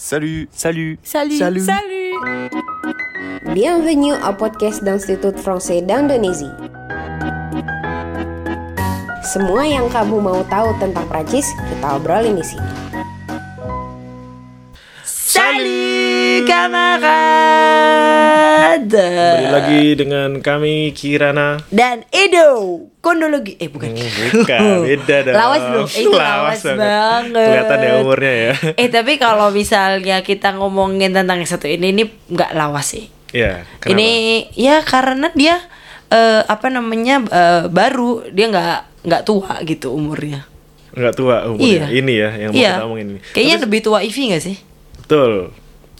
Salut Salut. Salut. Salut. Salut. Bienvenue au podcast d'Institut Français d'Indonésie. Semua yang kamu mau tahu tentang Prancis, kita obrolin di sini. Camarades. Kembali lagi dengan kami Kirana. Dan Edo. Kondologi. Eh bukan. Bukan, beda dong. Lawas dong. Eh, itu lawas, banget. Kelihatan ya umurnya ya. Eh tapi kalau misalnya kita ngomongin tentang yang satu ini ini nggak lawas sih. Iya? Ini ya karena dia eh, apa namanya eh, baru dia nggak nggak tua gitu umurnya. nggak tua umurnya. Iya. Ini ya yang mau Iya. kita omongin ini. Kayaknya Tapi- lebih tua Ivy nggak sih? betul.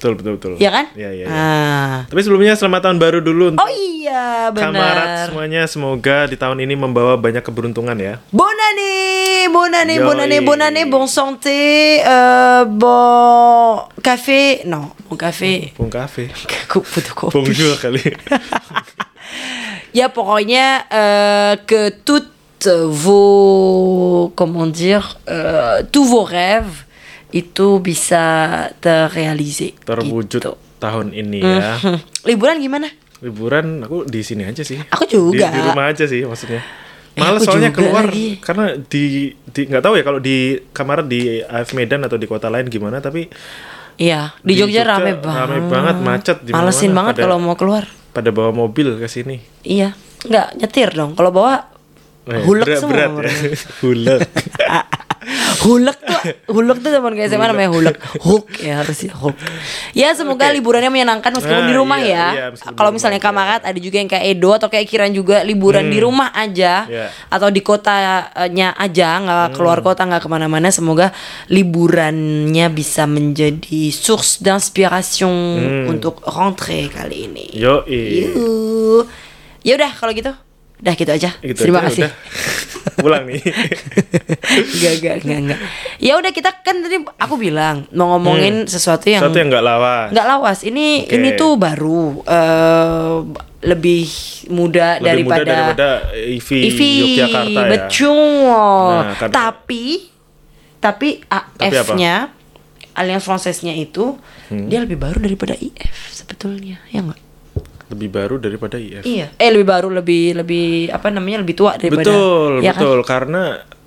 Betul, betul, betul. Iya kan? Iya, iya. iya. Ah. Tapi sebelumnya selamat tahun baru dulu untuk Oh iya Kamarat benar. semuanya semoga di tahun ini membawa banyak keberuntungan ya. Bonne année, bonne année, bonne santé, euh, bon café, non, bon café, de kopi. Bonjour kali. Ya pokoknya euh, que toutes vos, comment dire, euh, tous vos rêves itu bisa terrealiser. Terwujud gitu. tahun ini ya. Mhm. Liburan gimana? Liburan aku di sini aja sih. Aku juga. Di, di rumah aja sih maksudnya. Eh, Males aku soalnya keluar lagi. karena di di nggak tahu ya kalau di kamar di AF Medan atau di kota lain gimana tapi Iya, di, Di Jogja, Jogja rame rame banget. banget, macet di Malesin banget pada- kalau mau keluar. pada bawa mobil ke sini. Iya, nggak nyetir dong. Kalau bawa Eh, hulek berat, semua. berat ya. hulek. hulek tuh, hulek tuh teman kayak SMA namanya hulek. Hook ya harusnya hook. Ya semoga Oke. liburannya menyenangkan meskipun Nah, di rumah iya, ya. iya, Kalau misalnya aja. kamarat ada juga yang kayak Edo atau kayak Kiran juga liburan di rumah aja Iya. atau di kotanya aja nggak keluar kota nggak ke mana-mana. Semoga liburannya bisa menjadi source d'inspiration untuk rentrée kali ini. Yo, Yuh. Ya udah kalau gitu. Udah gitu aja. Gitu Terima aja, kasih. udah. Pulang nih. Enggak, enggak, enggak, enggak. Ya udah kita kan tadi aku bilang mau ngomongin sesuatu yang Satu yang nggak lawas. nggak lawas. Ini Oke. ini tuh baru eh, lebih muda Lebih daripada muda daripada Ivi, Ivi, Yogyakarta ya. betul. Nah, karena- Tapi tapi? AF-nya Alliance Française-nya itu Hmm. dia lebih baru daripada IF sebetulnya. Ya enggak? Lebih baru daripada IF. Iya. Eh lebih baru, lebih lebih apa namanya? lebih tua daripada Betul, ya kan? betul. Karena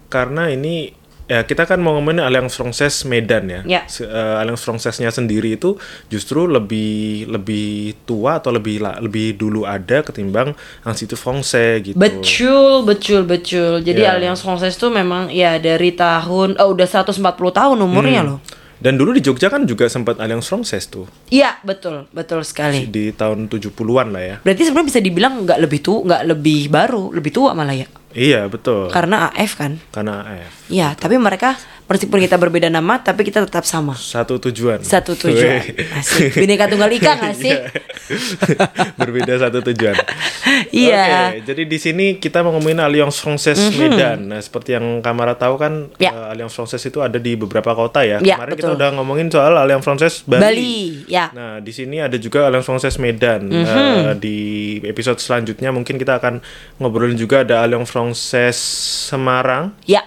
karena ini ya kita kan mau ngomongin Alliance Française Medan ya. Ya. Se- eh, Alliance Française-nya sendiri itu justru lebih lebih tua atau lebih lebih dulu ada ketimbang Institut Français gitu. Betul, betul, betul. Jadi Ya. Alliance Française tuh memang ya dari tahun oh udah 140 tahun umurnya Hmm. loh. Dan dulu di Jogja kan juga sempat Alliance Française tuh Iya, betul, betul sekali. di tahun 70-an lah ya. Berarti sebenarnya bisa dibilang nggak lebih tua, nggak lebih baru, lebih tua malah ya. Iya, betul. Karena AF kan. Karena AF. Iya, tapi mereka meskipun kita berbeda nama tapi kita tetap sama. Satu tujuan. Satu tujuan. Asik. Bineka Tunggal Ika nggak sih? Berbeda satu tujuan. Iya. Oke, jadi di sini kita mau ngomongin Alliance Française Medan. Nah, seperti yang Kamara tahu kan, Ya. eh, Alliance Française itu ada di beberapa kota ya. Ya, Kemarin kita betul. udah ngomongin soal Alliance Française Bali. Bali, ya. Nah, di sini ada juga Alliance Française Medan. Mhm. Eh, di episode selanjutnya mungkin kita akan ngobrolin juga ada Alliance Française Semarang Ya.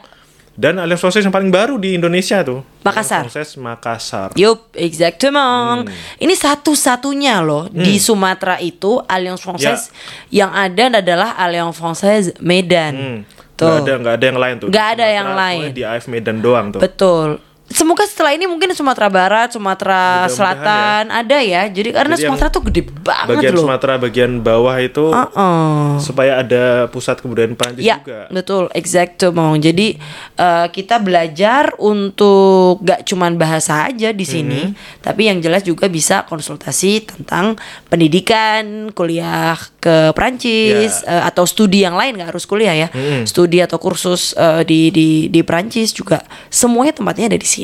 Dan Alliance Française yang paling baru di Indonesia tuh. Makassar. Française Makassar. Yup, exactement. Hmm. Ini satu-satunya loh di Sumatera itu Alliance Française Ya. yang ada adalah Alliance Française Medan. Hmm. Tuh. Nggak ada nggak ada yang lain tuh. Di ada yang lain. Di AF Medan doang tuh. Betul. Semoga setelah ini mungkin Sumatera Barat, Sumatera Mudah-mudahan Selatan ada ya. Jadi karena Jadi Sumatera tuh gede banget bagian loh. Sumatera bagian bawah itu Uh-uh. supaya ada pusat kebudayaan Prancis Ya, juga. betul, exactement. Jadi eh, kita belajar untuk gak cuman bahasa aja di sini, Mhm. tapi yang jelas juga bisa konsultasi tentang pendidikan, kuliah ke Prancis Ya. eh, atau studi yang lain nggak harus kuliah ya, Mhm. studi atau kursus eh, di di di Prancis juga semuanya tempatnya ada di sini.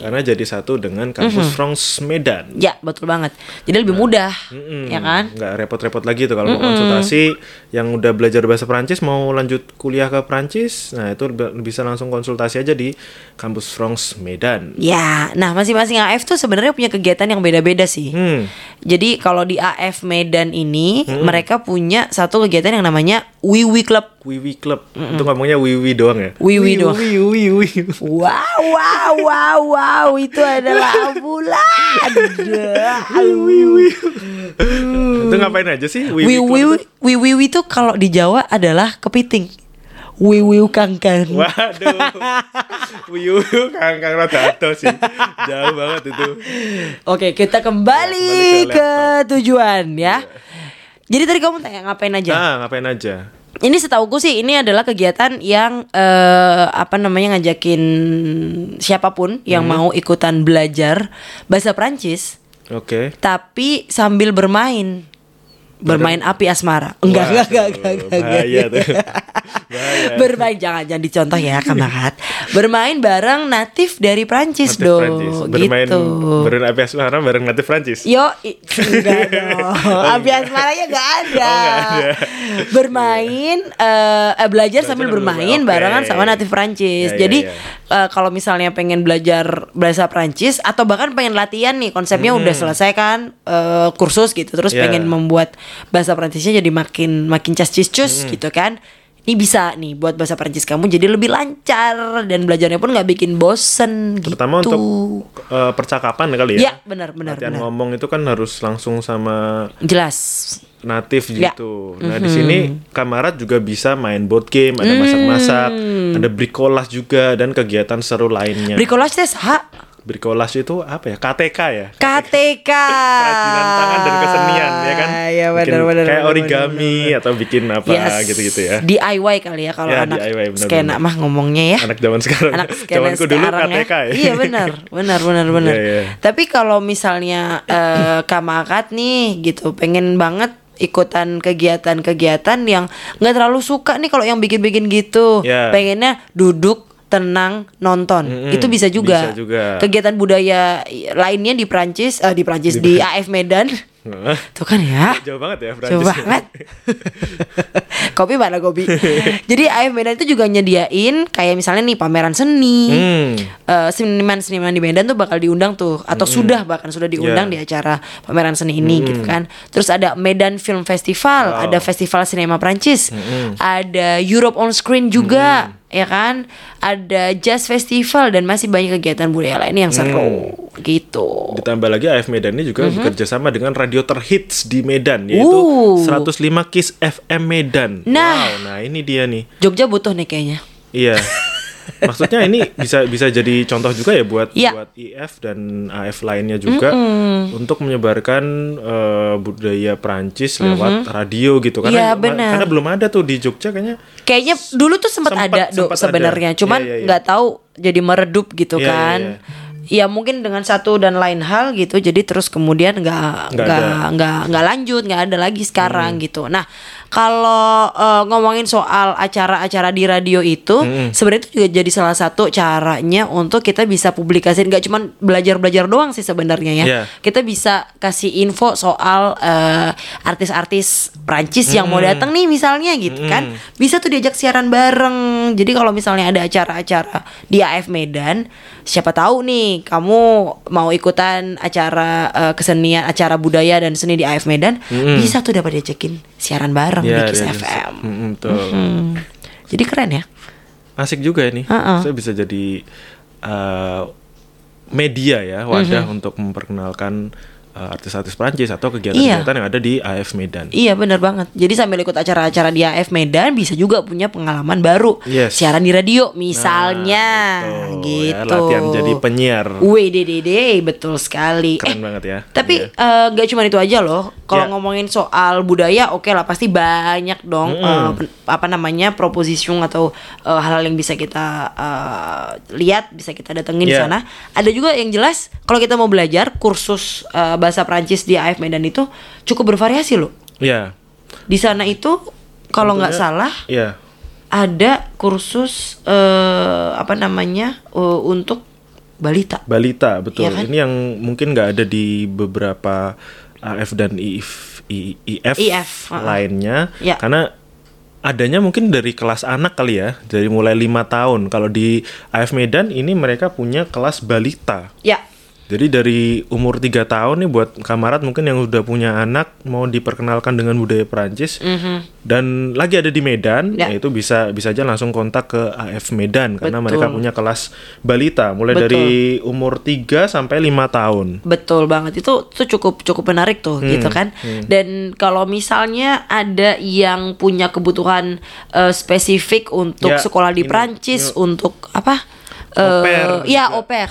Karena jadi satu dengan kampus France Medan. Ya, betul banget. Jadi lebih mudah, Mm-mm. ya kan? Nggak repot-repot lagi tuh kalau mau konsultasi yang udah belajar bahasa Prancis mau lanjut kuliah ke Prancis, nah itu bisa langsung konsultasi aja di kampus France Medan. Ya, nah masing-masing AF tuh sebenarnya punya kegiatan yang beda-beda sih. Hmm. Jadi kalau di AF Medan ini mereka punya satu kegiatan yang namanya Wiwi Club. Wiwi Club. Itu ngomongnya Wiwi doang ya? Wiwi doang. Wiwi, Wiwi. Wow, wow, wow, wow, itu adalah ambulan. Itu ngapain aja sih? Wiwi itu? wiwi wiwi itu kalau di Jawa adalah kepiting. Wiwi kangkang. Waduh. Wiu kang kang rada ado sih. Jauh banget itu. Oke, kita kembali Kembali ke ke tujuan ya. Jadi tadi kamu tanya ngapain aja? Ah, ngapain aja? Ini setauku sih ini adalah kegiatan yang eh, apa namanya ngajakin siapa pun yang Hmm. mau ikutan belajar bahasa Prancis Oke. tapi sambil bermain. Bermain api asmara. Enggak, enggak, enggak, enggak, enggak, enggak. Bahaya tuh. Bermain jangan jangan dicontoh ya, kamarad. Bermain bareng natif dari Prancis Natif dong. Prancis. Bermain gitu. bermain api asmara bareng natif Prancis. Yo, i- enggak dong. Abi asmaranya enggak ada. Oh, nggak ada. Bermain eh, eh, belajar sambil bermain bermain. barengan sama natif Prancis. Ya, ya, Jadi ya. eh, kalau misalnya pengen belajar bahasa Prancis atau bahkan pengen latihan nih, konsepnya udah selesai kan eh, kursus gitu, terus Hmm. Ya. pengen membuat bahasa Prancisnya jadi makin makin cas-cis-cus Hmm. gitu kan. Ini bisa nih buat bahasa Prancis kamu jadi lebih lancar dan belajarnya pun nggak bikin bosen gitu. Terutama untuk eh, percakapan kali ya. Ya, benar benar Latihan benar. ngomong itu kan harus langsung sama Jelas. natif Ya. gitu. Nah di sini kamarat juga bisa main board game, ada masak-masak, Hmm. ada bricolas juga dan kegiatan seru lainnya. Bricolage teh saha? Bricolas itu apa ya? KTK ya? KTK. Kerajinan tangan dan kesenian ya kan? Iya benar benar. Kayak benar, origami atau bikin apa Yes. gitu-gitu ya. DIY kali ya kalau Ya, anak DIY, benar, skena benar. mah ngomongnya ya. Anak zaman sekarang. Anak skena Zamanku dulu sekarang KTK ya. Iya benar, benar benar benar. Iya, iya. Tapi kalau misalnya eh, Kamakat nih gitu pengen banget ikutan kegiatan-kegiatan yang nggak terlalu suka nih kalau yang bikin-bikin gitu. Ya. Pengennya duduk tenang nonton Mm-mm, itu bisa juga. bisa juga. kegiatan budaya lainnya di Prancis eh, di Prancis di, AF Medan tuh kan ya Jauh banget ya Prancis. Jauh banget. kopi mana kopi? Jadi AF Medan itu juga nyediain kayak misalnya nih pameran seni. Hmm. Eh, seniman-seniman di Medan tuh bakal diundang tuh atau sudah bahkan sudah diundang Ya. di acara pameran seni ini gitu kan. Terus ada Medan Film Festival, Wow. ada Festival Sinema Prancis, ada Europe on Screen juga, ya kan? Ada Jazz Festival dan masih banyak kegiatan budaya lain yang seru gitu. Ditambah lagi AF Medan ini juga bekerja sama dengan radio terhits di Medan yaitu Uh. 105 Kiss FM Medan. Nah. Wow, nah ini dia nih. Jogja butuh nih kayaknya. Iya. Maksudnya ini bisa bisa jadi contoh juga ya buat Iya. buat IF dan AF lainnya juga untuk menyebarkan eh, budaya Prancis lewat radio gitu Iya, karena benar. karena belum ada tuh di Jogja kayaknya Kayaknya dulu tuh sempat ada dok sebenarnya, ada. cuman Iya, iya, iya. nggak tahu jadi meredup gitu Iya, kan. iya, Ya mungkin dengan satu dan lain hal gitu, jadi terus kemudian nggak Nggak nggak. Hmm. nggak nggak lanjut, nggak ada lagi sekarang gitu. Nah kalau eh, ngomongin soal acara-acara di radio itu, Hmm. sebenarnya itu juga jadi salah satu caranya untuk kita bisa publikasiin, nggak cuman belajar-belajar doang sih sebenarnya ya. Iya. Kita bisa kasih info soal eh, artis-artis Prancis yang Hmm. mau datang nih misalnya gitu kan bisa tuh diajak siaran bareng jadi kalau misalnya ada acara-acara di AF Medan siapa tahu nih kamu mau ikutan acara eh, kesenian acara budaya dan seni di AF Medan bisa tuh dapat diajakin siaran bareng di ya Kiss FM Mm-mm, betul. Hmm. jadi keren ya Asik juga ini. Uh-uh. Saya bisa jadi eh, media ya wadah Mhm. untuk memperkenalkan artis-artis Prancis atau Iya. kegiatan-kegiatan yang ada di AF Medan. Iya bener banget Jadi sambil ikut acara-acara di AF Medan Bisa juga punya pengalaman baru Yes. Siaran di radio misalnya Nah, itu, Gitu ya, latihan jadi penyiar. WDDD betul sekali Keren Eh, banget ya. Tapi Iya. eh, nggak cuma itu aja loh. Kalau Ya. ngomongin soal budaya, oke lah pasti banyak dong eh, pen- apa namanya proposition atau eh, hal-hal yang bisa kita eh, lihat, bisa kita datengin di Ya. sana. Ada juga yang jelas kalau kita mau belajar kursus eh, bahasa Prancis di AF Medan itu cukup bervariasi loh. Iya. Di sana itu kalau nggak salah Iya. ada kursus eh, apa namanya eh, untuk balita. Balita betul. Iya kan? Ini yang mungkin nggak ada di beberapa AF dan IF I- IF, IF, uh-uh. lainnya Ya. karena adanya mungkin dari kelas anak kali ya dari mulai lima tahun kalau di AF Medan ini mereka punya kelas balita Ya. Jadi dari umur 3 tahun nih buat kamarat mungkin yang udah punya anak mau diperkenalkan dengan budaya Perancis dan lagi ada di Medan, Ya. ya. itu bisa bisa aja langsung kontak ke AF Medan karena Betul. mereka punya kelas balita mulai Betul. dari umur 3 sampai 5 tahun. Betul banget itu tuh cukup cukup menarik tuh Hmm, gitu kan. Dan kalau misalnya ada yang punya kebutuhan eh, spesifik untuk Ya, sekolah di ini, Prancis yuk. untuk apa? Eh, Au pair ya.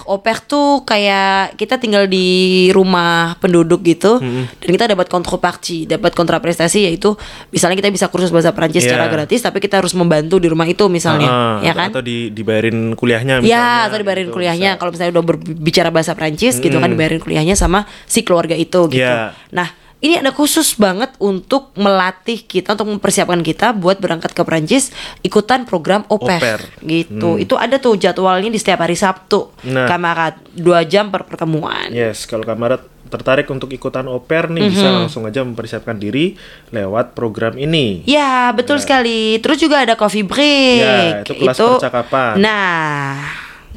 Au pair tuh kayak kita tinggal di rumah penduduk gitu Hmm. dan kita dapat contrepartie, dapat kontraprestasi yaitu misalnya kita bisa kursus bahasa Prancis Ya. secara gratis tapi kita harus membantu di rumah itu misalnya, Ah, ya kan? Atau di, dibayarin kuliahnya misalnya. Ya, atau dibayarin gitu, kuliahnya. Kalau misalnya udah berbicara bahasa Prancis gitu kan dibayarin kuliahnya sama si keluarga itu gitu. Ya. Nah, ini ada khusus banget untuk melatih kita untuk mempersiapkan kita buat berangkat ke Prancis ikutan program pair. gitu. Itu ada tuh jadwalnya di setiap hari Sabtu. Nah. Kamarat dua jam per pertemuan. Yes, kalau kamarat tertarik untuk ikutan pair nih bisa Mhm. langsung aja mempersiapkan diri lewat program ini. Ya, betul sekali. Terus juga ada coffee break. Ya, itu kelas percakapan. Nah,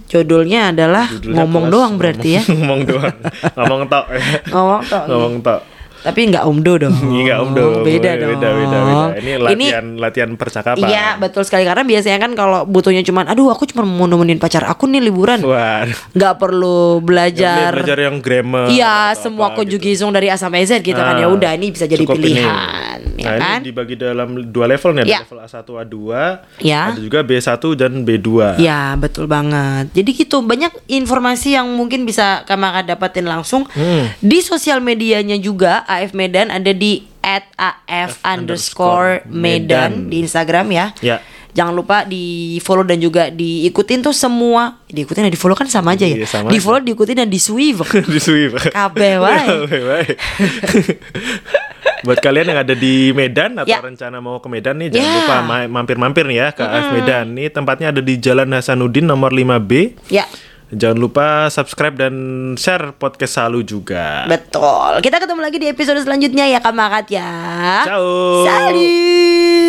judulnya adalah Judulnya ngomong kelas doang berarti ya. ngomong doang. ngomong tok. ngomong tok. ngomong tok. Tapi nggak umdo dong. Enggak om dong. Beda dong. Beda, beda, beda. Ini latihan latihan percakapan. Iya betul sekali karena biasanya kan kalau butuhnya cuman, aduh aku cuma mau nemenin pacar aku nih liburan, nggak perlu belajar. Belajar yang grammar. Iya semua apa gitu. conjugism dari A sampai Z gitu kan ya Ah, udah ini bisa jadi cukup ini. pilihan, ya nah, kan? ini dibagi dalam dua level nih, ada Ya. level A1, A2, Ya. ada juga B1 dan B2. Ya betul banget. Jadi gitu banyak informasi yang mungkin bisa kamu dapatin langsung Hmm. di sosial medianya juga AF Medan ada di at AF underscore Medan di Instagram ya. Ya. Jangan lupa di follow dan juga diikutin tuh semua. Diikutin dan di follow kan sama aja ya. Iya, sama di follow, diikutin dan di swive. di sweep. Kabeh wae. Buat kalian yang ada di Medan atau Ya. rencana mau ke Medan nih jangan Ya. lupa ma- mampir-mampir nih ya ke AF Medan. Nih tempatnya ada di Jalan Hasanuddin nomor 5B. ya. Jangan lupa subscribe dan share podcast Salu juga. Betul. Kita ketemu lagi di episode selanjutnya ya Kak Makat ya. Ciao. Salut.